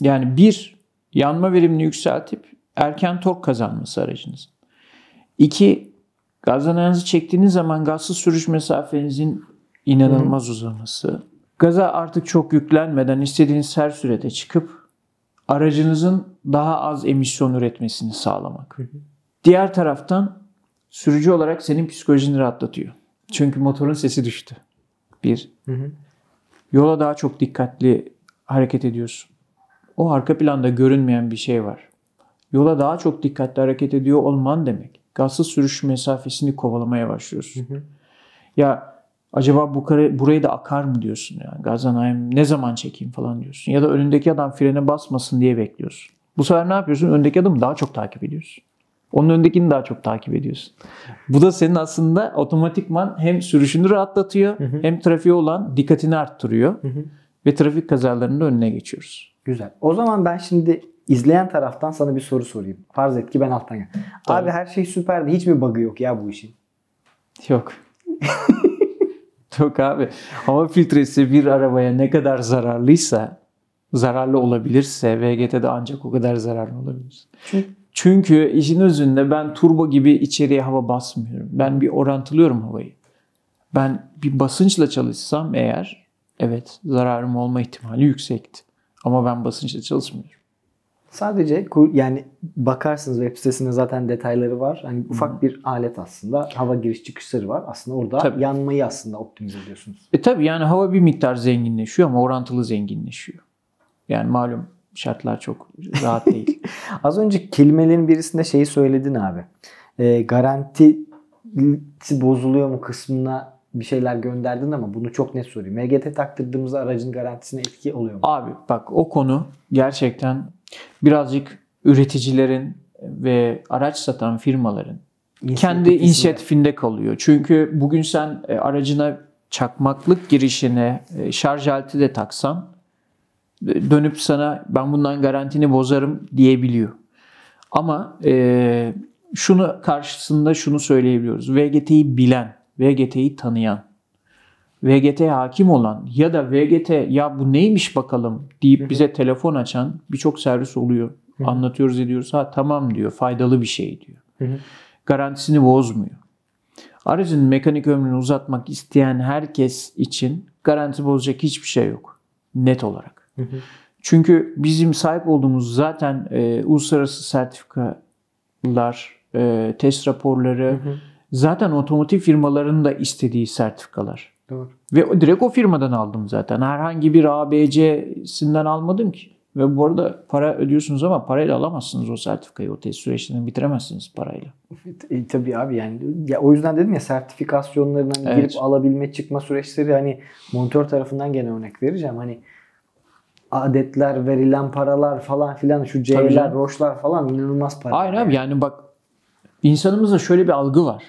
Yani bir yanma verimini yükseltip erken tork kazanması aracınızın. İki gazlarınızı çektiğiniz zaman gazsız sürüş mesafenizin inanılmaz uzaması. Gaza artık çok yüklenmeden istediğiniz her sürede çıkıp aracınızın daha az emisyon üretmesini sağlamak. Diğer taraftan Sürücü olarak senin psikolojini rahatlatıyor. Çünkü motorun sesi düştü. Bir. Hı hı. Yola daha çok dikkatli hareket ediyorsun. O arka planda görünmeyen bir şey var. Yola daha çok dikkatli hareket ediyor olman demek. Gazsız sürüş mesafesini kovalamaya başlıyorsun. Hı hı. Ya acaba bu kare, burayı da akar mı diyorsun yani. Gazdan ayağım ne zaman çekeyim falan diyorsun. Ya da önündeki adam frene basmasın diye bekliyorsun. Bu sefer ne yapıyorsun? Öndeki adamı daha çok takip ediyorsun. Onun öndekini daha çok takip ediyorsun. Bu da senin aslında otomatikman hem sürüşünü rahatlatıyor hı. hem trafiğe olan dikkatini arttırıyor. Hı hı. Ve trafik kazalarının da önüne geçiyoruz. Güzel. O zaman ben şimdi izleyen taraftan sana bir soru sorayım. Farz et ki ben alttan gel. Tabii. Abi her şey süperdi. Hiç mi bug'ı yok ya bu işin? Yok. Yok abi. Hava filtresi bir arabaya ne kadar zararlıysa, zararlı olabilirse VGT'de ancak o kadar zararlı olabilir. Çünkü Çünkü işin özünde ben turbo gibi içeriye hava basmıyorum. Ben bir orantılıyorum havayı. Ben bir basınçla çalışsam eğer evet zararım olma ihtimali yüksekti. Ama ben basınçla çalışmıyorum. sadece yani bakarsınız web sitesinde zaten detayları var. Hani ufak bir alet aslında. Hava giriş çıkışları var. Aslında orada Tabii. yanmayı aslında optimize ediyorsunuz. E tabi yani hava bir miktar zenginleşiyor ama orantılı zenginleşiyor. Yani malum şartlar çok rahat değil. Az önce kelimelerin birisinde şeyi söyledin abi. E, garantisi bozuluyor mu kısmına bir şeyler gönderdin ama bunu çok net sorayım. MGT taktırdığımızda aracın garantisine etki oluyor mu? Abi bak o konu gerçekten birazcık üreticilerin ve araç satan firmaların kendi İnisiyatifinde. kalıyor. Çünkü bugün sen e, aracına çakmaklık girişine e, şarj aleti de taksan dönüp sana ben bundan garantini bozarım diyebiliyor. Ama e, şunu karşısında şunu söyleyebiliyoruz. VGT'yi bilen, VGT'yi tanıyan, VGT'ye hakim olan ya da VGT ya bu neymiş bakalım deyip bize telefon açan birçok servis oluyor. Anlatıyoruz ediyoruz. Ha tamam diyor. Faydalı bir şey diyor. Garantisini bozmuyor. Aracın mekanik ömrünü uzatmak isteyen herkes için garanti bozacak hiçbir şey yok. Net olarak. Hı. Çünkü bizim sahip olduğumuz zaten e, uluslararası sertifikalar, e, test raporları, hı. zaten otomotiv firmalarının da istediği sertifikalar. Doğru. Ve direkt o firmadan aldım zaten. Herhangi bir ABC'sinden almadım ki. Ve bu arada para ödüyorsunuz ama parayla alamazsınız o sertifikayı. O test süreçlerini bitiremezsiniz parayla. E, tabii abi yani ya o yüzden dedim ya sertifikasyonlarına hani Evet. girip alabilme çıkma süreçleri hani monitör tarafından gene örnek vereceğim. Hani adetler, verilen paralar falan filan şu C'ler, roşlar falan inanılmaz para. Hayır abi yani bak insanımızda şöyle bir algı var.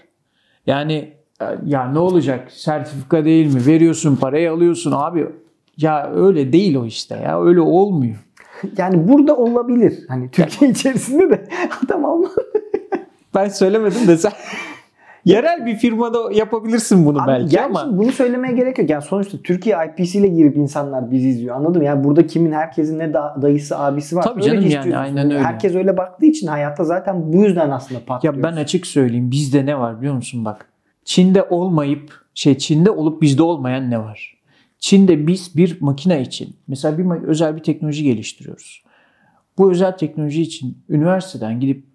Yani e, ya ne olacak sertifika değil mi? Veriyorsun parayı alıyorsun abi. Ya öyle değil o işte ya öyle olmuyor. Yani burada olabilir. Hani Türkiye içerisinde de adam alma. Ben söylemedim de sen yerel bir firmada yapabilirsin bunu Abi belki yani ama bunu söylemeye gerek yok. Yani sonuçta Türkiye IPC ile girip insanlar bizi izliyor. Anladın mı? Yani burada kimin herkesin ne da, dayısı abisi var. Tabii Öyle canım yani, aynen öyle. Herkes öyle baktığı için hayatta zaten bu yüzden aslında patlıyor. Ya ben açık söyleyeyim bizde ne var biliyor musun bak. Çin'de olmayıp şey Çin'de olup bizde olmayan ne var? Çin'de biz bir makine için mesela bir özel bir teknoloji geliştiriyoruz. Bu özel teknoloji için üniversiteden gidip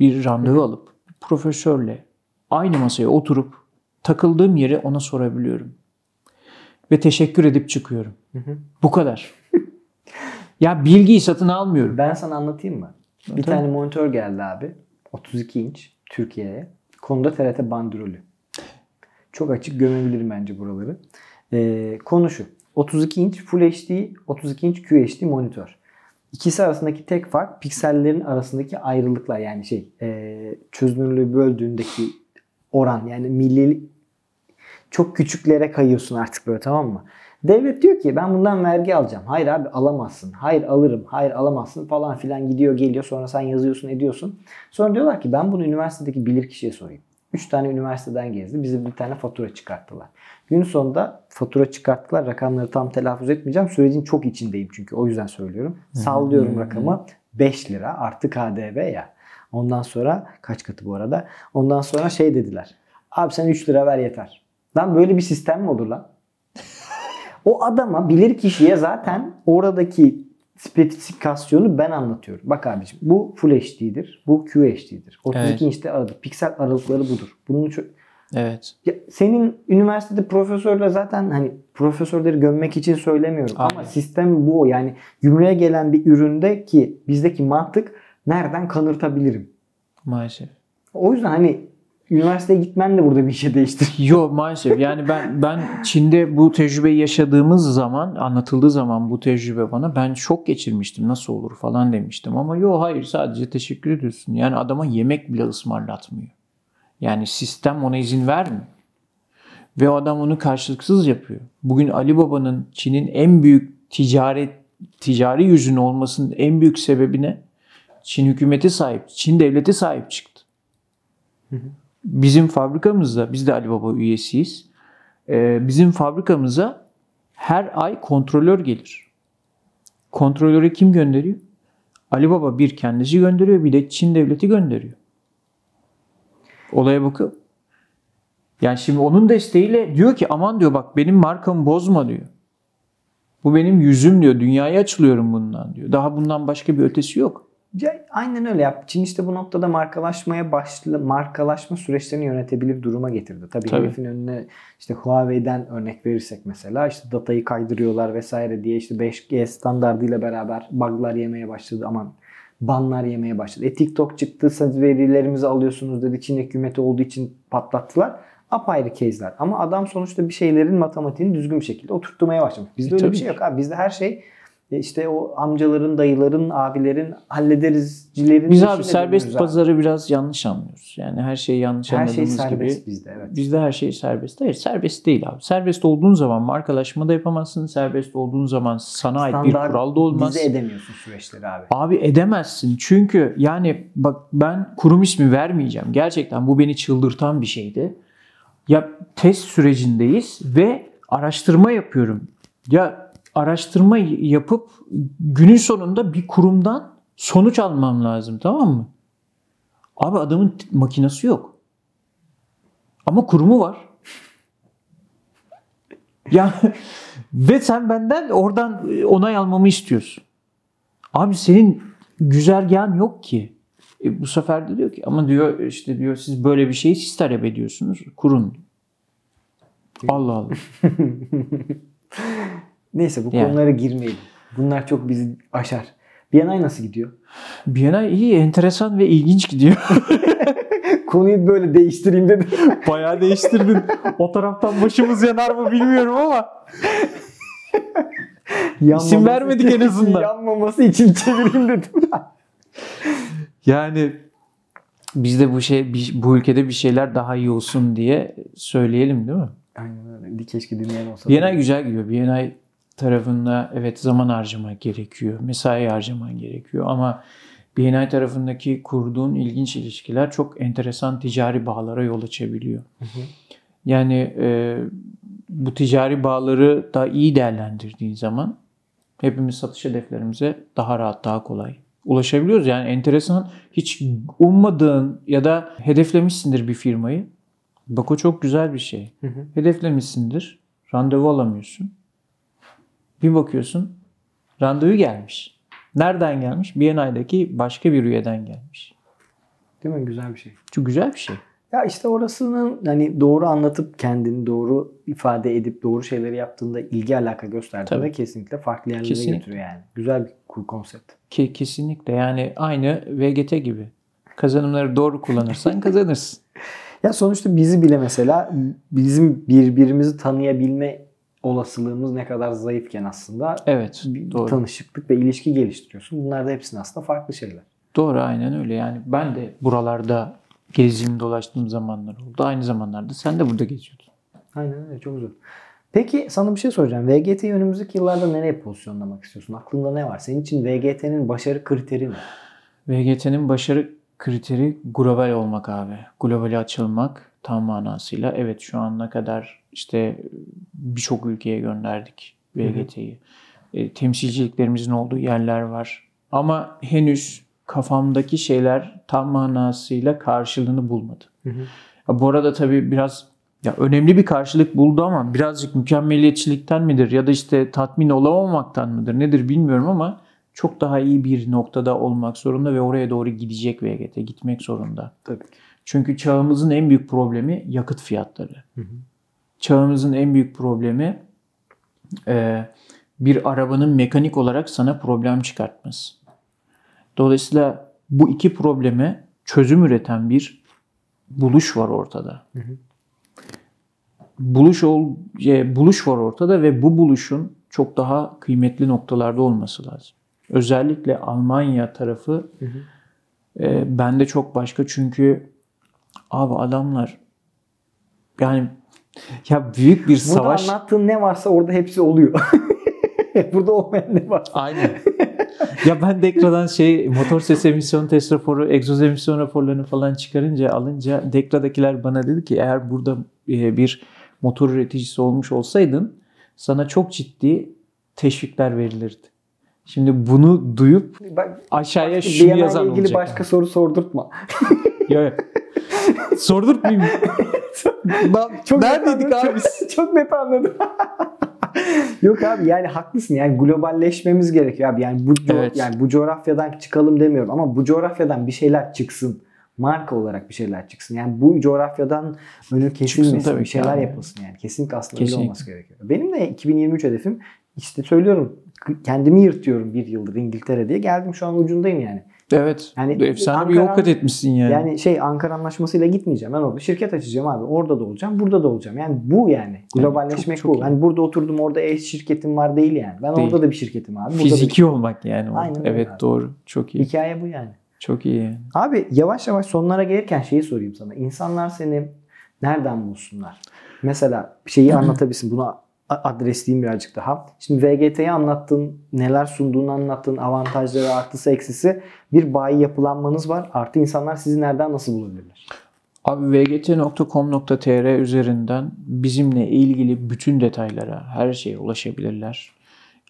bir randevu alıp profesörle aynı masaya oturup takıldığım yeri ona sorabiliyorum. Ve teşekkür edip çıkıyorum. hı. Bu kadar. ya bilgiyi satın almıyorum. Ben sana anlatayım mı? Bir Tabii. tane monitör geldi abi. 32 inç Türkiye'ye. Konuda TRT bandrolü. Çok açık gömebilirim bence buraları. Ee, konu şu. 32 inç Full HD, 32 inç QHD monitör. İkisi arasındaki tek fark piksellerin arasındaki ayrılıklar yani şey e, çözünürlüğü böldüğündeki oran yani milli çok küçüklere kayıyorsun artık böyle tamam mı? Devlet diyor ki ben bundan vergi alacağım. Hayır abi alamazsın. Hayır alırım. Hayır alamazsın falan filan gidiyor geliyor. Sonra sen yazıyorsun ediyorsun. Sonra diyorlar ki ben bunu üniversitedeki bilirkişiye sorayım. 3 tane üniversiteden gezdi. Bize bir tane fatura çıkarttılar. Gün sonunda fatura çıkarttılar. Rakamları tam telaffuz etmeyeceğim. Sürecin çok içindeyim çünkü. O yüzden söylüyorum. Sallıyorum rakamı. 5 lira artı KDV ya. Ondan sonra kaç katı bu arada? Ondan sonra şey dediler. Abi sen 3 lira ver yeter. Lan böyle bir sistem mi olur lan? O adama bilir kişiye zaten oradaki spesifikasyonu ben anlatıyorum. Bak abiciğim bu Full HD'dir. Bu QHD'dir. 32 Evet. inçte aralık. Piksel aralıkları budur. Bunun çok... Evet. Ya senin üniversitede profesörle zaten hani profesörleri gömmek için söylemiyorum ama Aynen. sistem bu. Yani gümrüğe gelen bir üründe ki bizdeki mantık nereden kanırtabilirim? Maalesef. O yüzden hani üniversiteye gitmen de burada bir şey değiştir. Yok maalesef. Yani ben ben Çin'de bu tecrübeyi yaşadığımız zaman, anlatıldığı zaman bu tecrübe bana ben şok geçirmiştim. Nasıl olur falan demiştim. Ama yok hayır sadece teşekkür ediyorsun. Yani adama yemek bile ısmarlatmıyor. Yani sistem ona izin vermiyor. Ve o adam onu karşılıksız yapıyor. Bugün Ali Baba'nın Çin'in en büyük ticaret ticari yüzünü olmasının en büyük sebebine Çin hükümeti sahip, Çin devleti sahip çıktı. Bizim fabrikamızda, biz de Ali Baba üyesiyiz. Ee, bizim fabrikamıza her ay kontrolör gelir. Kontrolörü kim gönderiyor? Ali Baba bir kendisi gönderiyor, bir de Çin devleti gönderiyor. Olaya bakın. Yani şimdi onun desteğiyle diyor ki aman diyor bak benim markamı bozma diyor. Bu benim yüzüm diyor. Dünyaya açılıyorum bundan diyor. Daha bundan başka bir ötesi yok. Aynen öyle yap. Çin işte bu noktada markalaşmaya başlı markalaşma süreçlerini yönetebilir duruma getirdi. Tabii, Tabii. herifin önüne işte Huawei'den örnek verirsek mesela işte datayı kaydırıyorlar vesaire diye işte 5G standardıyla beraber bug'lar yemeye başladı aman banlar yemeye başladı. E TikTok çıktı siz verilerimizi alıyorsunuz dedi Çin hükümeti olduğu için patlattılar. Apayrı case'ler. Ama adam sonuçta bir şeylerin matematiğini düzgün bir şekilde oturtmaya başlamış. Bizde E, öyle bir şey yok abi. Bizde her şey işte o amcaların, dayıların, abilerin hallederiz,cilerin Biz abi serbest abi. pazarı biraz yanlış anlıyoruz. Yani her şeyi yanlış Her şey anladığımız serbest gibi. bizde evet. Bizde her şey serbest. Hayır serbest değil abi. Serbest olduğun zaman markalaşma da yapamazsın. Serbest olduğun zaman sana ait bir kural da olmaz. Bize edemiyorsun süreçleri abi. Abi edemezsin. Çünkü yani bak ben kurum ismi vermeyeceğim. Gerçekten bu beni çıldırtan bir şeydi. Ya test sürecindeyiz ve araştırma yapıyorum. Ya araştırma yapıp günün sonunda bir kurumdan sonuç almam lazım tamam mı? Abi adamın makinesi yok. Ama kurumu var. Ya ve sen benden oradan onay almamı istiyorsun. Abi senin güzergahın yok ki. E, bu sefer de diyor ki ama diyor işte diyor siz böyle bir şeyi siz talep ediyorsunuz. Kurun. Allah Allah. Neyse bu Yani. konulara girmeyelim. Bunlar çok bizi aşar. BNI nasıl gidiyor? BNI iyi, enteresan ve ilginç gidiyor. Konuyu böyle değiştireyim dedim. Bayağı değiştirdin. o taraftan başımız yanar mı bilmiyorum ama. Yanmaması vermedik en azından. Yanmaması için çevireyim dedim. Yani biz de bu şey bu ülkede bir şeyler daha iyi olsun diye söyleyelim değil mi? Aynen öyle. Keşke dinleyen olsa. BNI güzel gidiyor. BNI tarafında evet zaman harcamak gerekiyor. Mesai harcaman gerekiyor ama BNI tarafındaki kurduğun ilginç ilişkiler çok enteresan ticari bağlara yol açabiliyor. Yani e, bu ticari bağları da iyi değerlendirdiğin zaman hepimiz satış hedeflerimize daha rahat, daha kolay ulaşabiliyoruz. Yani enteresan hiç ummadığın ya da hedeflemişsindir bir firmayı. Bak o çok güzel bir şey. Hı hı. Hedeflemişsindir. Randevu alamıyorsun. Bir bakıyorsun randevu gelmiş. Nereden gelmiş? BNI'deki başka bir üyeden gelmiş. Değil mi? Güzel bir şey. Çok güzel bir şey. Ya işte orasının hani doğru anlatıp kendini doğru ifade edip doğru şeyleri yaptığında ilgi alaka gösterdiğinde Tabii. kesinlikle farklı yerlere Kesinlikle. götürüyor yani. Güzel bir konsept. Ki kesinlikle yani aynı VGT gibi. Kazanımları doğru kullanırsan kazanırsın. Ya sonuçta bizi bile mesela bizim birbirimizi tanıyabilme olasılığımız ne kadar zayıfken aslında Evet, doğru. tanışıklık ve ilişki geliştiriyorsun. Bunlar da hepsinin aslında farklı şeyler. Doğru aynen öyle. Yani ben de buralarda gezdiğim dolaştığım zamanlar oldu. Aynı zamanlarda sen de burada geziyordun. Aynen öyle çok güzel. Peki sana bir şey soracağım. VGT'yi önümüzdeki yıllarda nereye pozisyonlamak istiyorsun? Aklında ne var? Senin için VGT'nin başarı kriteri ne? VGT'nin başarı kriteri global olmak abi. Globale açılmak tam manasıyla. Evet şu ana kadar işte birçok ülkeye gönderdik VGT'yi. E, temsilciliklerimizin olduğu yerler var. Ama henüz kafamdaki şeyler tam manasıyla karşılığını bulmadı. Ya bu arada tabii biraz ya önemli bir karşılık buldu ama birazcık mükemmeliyetçilikten midir ya da işte tatmin olamamaktan mıdır nedir bilmiyorum ama çok daha iyi bir noktada olmak zorunda ve oraya doğru gidecek VGT, gitmek zorunda. Tabii ki. Çünkü çağımızın en büyük problemi yakıt fiyatları. Çağımızın en büyük problemi e, bir arabanın mekanik olarak sana problem çıkartması. Dolayısıyla bu iki probleme çözüm üreten bir buluş var ortada. Buluş ol, e, buluş var ortada ve bu buluşun çok daha kıymetli noktalarda olması lazım. Özellikle Almanya tarafı e, bende çok başka çünkü abi adamlar yani ya büyük bir Burada savaş. anlattığın ne varsa orada hepsi oluyor. Burada olmayan ne var? Aynen. ya ben Dekra'dan şey motor ses emisyon test raporu, egzoz emisyon raporlarını falan çıkarınca alınca Dekra'dakiler bana dedi ki eğer burada e, bir motor üreticisi olmuş olsaydın sana çok ciddi teşvikler verilirdi. Şimdi bunu duyup aşağıya şunu yazan ile ilgili olacak. başka soru sordurtma. Yok yok. Sordurtmayayım. çok Neredeydik net anladım. abi? Çok, çok net anladım. Yok abi yani haklısın yani globalleşmemiz gerekiyor abi yani bu co- Evet. yani bu coğrafyadan çıkalım demiyorum ama bu coğrafyadan bir şeyler çıksın. Marka olarak bir şeyler çıksın. Yani bu coğrafyadan önü kesilmesin, bir şeyler abi. yapılsın yani. Kesinlikle aslında Kesinlikle. öyle olması gerekiyor. Benim de 2023 hedefim işte söylüyorum kendimi yırtıyorum bir yıldır İngiltere diye. Geldim şu an ucundayım yani. Evet. Yani Efsane bir yol Ankara- kat etmişsin yani. Yani şey Ankara Anlaşması'yla gitmeyeceğim. Ben orada şirket açacağım abi. Orada da olacağım, burada da olacağım. Yani bu yani. Globalleşmek çok- çok bu. iyi. Hani burada oturdum orada eş şirketim var değil yani. Ben Değil. orada da bir şirketim abi. Burada da Fiziki olmak yani. o. Aynen evet abi. doğru. Çok bir... iyi. Hikaye bu yani. Çok iyi. yani. Abi yavaş yavaş sonlara gelirken şeyi sorayım sana. İnsanlar seni nereden bulsunlar? Mesela şeyi anlatabilsin. Bunu adresleyeyim birazcık daha. Şimdi VGT'yi anlattın, neler sunduğunu anlattın, avantajları, artısı, eksisi. Bir bayi yapılanmanız var. Artı insanlar sizi nereden nasıl bulabilirler? Abi vgt.com.tr üzerinden bizimle ilgili bütün detaylara, her şeye ulaşabilirler.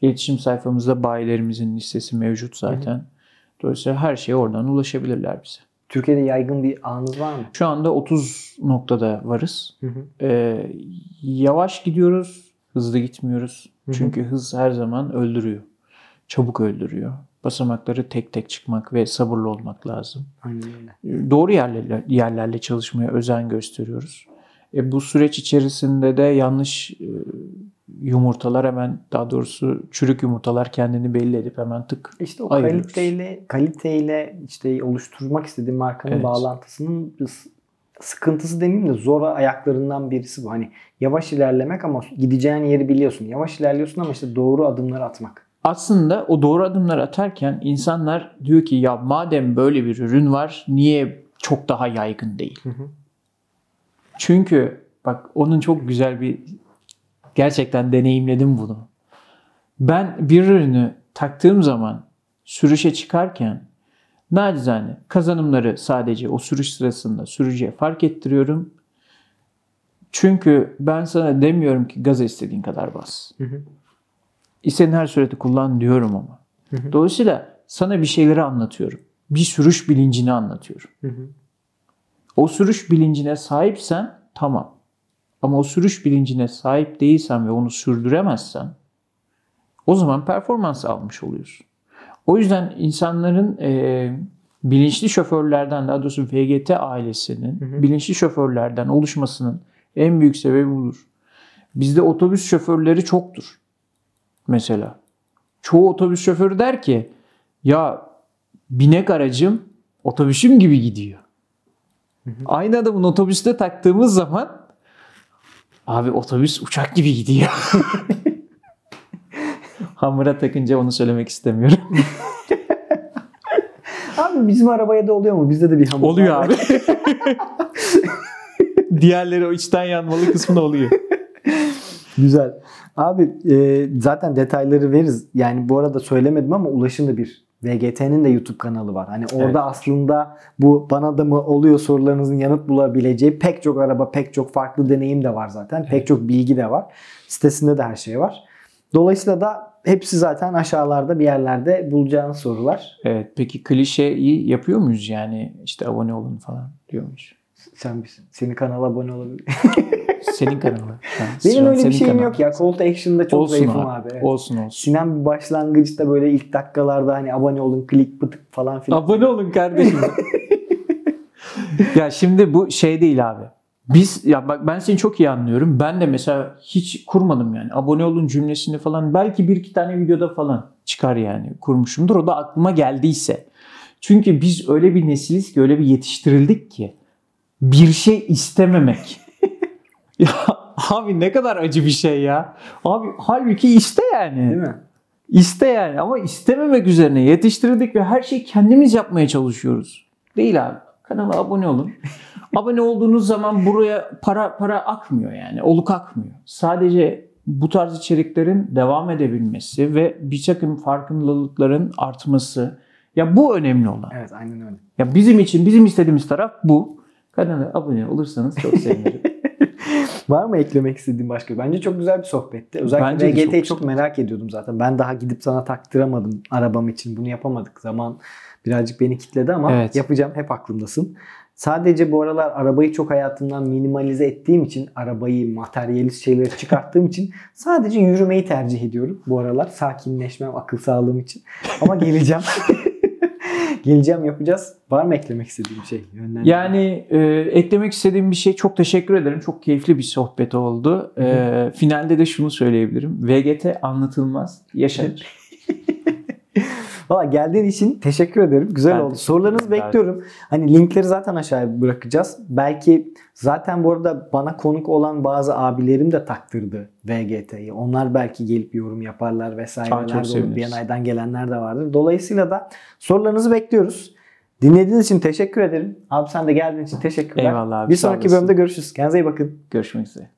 İletişim sayfamızda bayilerimizin listesi mevcut zaten. Dolayısıyla her şeye oradan ulaşabilirler bize. Türkiye'de yaygın bir ağınız var mı? Şu anda 30 noktada varız. Hı hı. Ee, yavaş gidiyoruz, hızlı gitmiyoruz. Hı hı. Çünkü hız her zaman öldürüyor. Çabuk öldürüyor. Basamakları tek tek çıkmak ve sabırlı olmak lazım. Aynen öyle. Doğru yerlerle, yerlerle çalışmaya özen gösteriyoruz. E, bu süreç içerisinde de yanlış e, yumurtalar hemen daha doğrusu çürük yumurtalar kendini belli edip hemen tık İşte o ayırıyoruz. kaliteyle, kaliteyle işte oluşturmak istediğim markanın Evet. bağlantısının sıkıntısı demeyeyim de zor ayaklarından birisi bu. Hani yavaş ilerlemek ama gideceğin yeri biliyorsun. Yavaş ilerliyorsun ama işte doğru adımları atmak. Aslında o doğru adımlar atarken insanlar diyor ki ya madem böyle bir ürün var niye çok daha yaygın değil? Çünkü bak onun çok güzel bir gerçekten deneyimledim bunu. Ben bir ürünü taktığım zaman sürüşe çıkarken nacizane kazanımları sadece o sürüş sırasında sürücüye fark ettiriyorum. Çünkü ben sana demiyorum ki gaza istediğin kadar bas. İstediğin her süreti kullan diyorum ama. Dolayısıyla sana bir şeyleri anlatıyorum. Bir sürüş bilincini anlatıyorum. O sürüş bilincine sahipsen tamam. Ama o sürüş bilincine sahip değilsen ve onu sürdüremezsen o zaman performans almış oluyorsun. O yüzden insanların e, bilinçli şoförlerden daha doğrusu VGT ailesinin bilinçli şoförlerden oluşmasının en büyük sebebi budur. Bizde otobüs şoförleri çoktur. Mesela. Çoğu otobüs şoförü der ki ya binek aracım otobüsüm gibi gidiyor. Aynı adamın otobüste taktığımız zaman abi otobüs uçak gibi gidiyor. Hamura takınca onu söylemek istemiyorum. Abi bizim arabaya da oluyor mu? Bizde de bir hamur oluyor var. abi. Diğerleri o içten yanmalı kısmı da oluyor. Güzel. Abi e, zaten detayları veririz. Yani bu arada söylemedim ama Ulaş'ın da bir VGT'nin de YouTube kanalı var. Hani orada Evet. aslında bu bana da mı oluyor sorularınızın yanıt bulabileceği pek çok araba, pek çok farklı deneyim de var zaten. Pek çok bilgi de var. Sitesinde de her şey var. Dolayısıyla da hepsi zaten aşağılarda bir yerlerde bulacağınız sorular. Evet peki klişeyi yapıyor muyuz yani işte abone olun falan diyor muyuz? Sen bilsin. Senin kanala abone olabilir. senin kanalın. Şu an- Benim öyle bir şeyim kanalın. yok ya. Call to Action'da çok Olsun zayıfım abi. abi. evet. Olsun olsun. Sinan bir başlangıçta böyle ilk dakikalarda hani abone olun, klik pıtık falan filan. Abone olun kardeşim. ya şimdi bu şey değil abi. Biz ya bak ben seni çok iyi anlıyorum. Ben de mesela hiç kurmadım yani. Abone olun cümlesini falan belki bir iki tane videoda falan çıkar yani kurmuşumdur. O da aklıma geldiyse. Çünkü biz öyle bir nesiliz ki öyle bir yetiştirildik ki bir şey istememek. ya abi ne kadar acı bir şey ya. Abi halbuki iste yani. Değil mi? İste yani ama istememek üzerine yetiştirdik ve her şeyi kendimiz yapmaya çalışıyoruz. Değil abi. Kanala abone olun. abone olduğunuz zaman buraya para para akmıyor yani. Oluk akmıyor. Sadece bu tarz içeriklerin devam edebilmesi ve bir takım farkındalıkların artması. Ya bu önemli olan. Evet aynen öyle. Ya bizim için bizim istediğimiz taraf bu. Kanala abone olursanız çok sevinirim. Var mı eklemek istediğin başka? Bence çok güzel bir sohbetti. Özellikle Bence çok VGT'yi çok, güzel. merak ediyordum zaten. Ben daha gidip sana taktıramadım arabam için. Bunu yapamadık. Zaman birazcık beni kitledi ama Evet. yapacağım. Hep aklımdasın. Sadece bu aralar arabayı çok hayatımdan minimalize ettiğim için, arabayı materyalist şeyleri çıkarttığım için sadece yürümeyi tercih ediyorum bu aralar. Sakinleşmem, akıl sağlığım için. Ama geleceğim. geleceğim yapacağız. Var mı eklemek istediğim şey? Yönlendirme. Yani e, eklemek istediğim bir şey çok teşekkür ederim. Çok keyifli bir sohbet oldu. E, finalde de şunu söyleyebilirim. VGT anlatılmaz, yaşanır. Valla geldiğin için teşekkür ederim. Güzel Ben oldu. Sorularınızı bekliyorum. Hani linkleri zaten aşağıya bırakacağız. Belki zaten bu arada bana konuk olan bazı abilerim de taktırdı VGT'yi. Onlar belki gelip yorum yaparlar vesaireler. Biyanay'dan gelenler de vardır. Dolayısıyla da sorularınızı bekliyoruz. Dinlediğiniz için teşekkür ederim. Abi sen de geldiğin için teşekkürler. Eyvallah abi, Bir sonraki bölümde görüşürüz. Kendinize iyi bakın. Görüşmek üzere.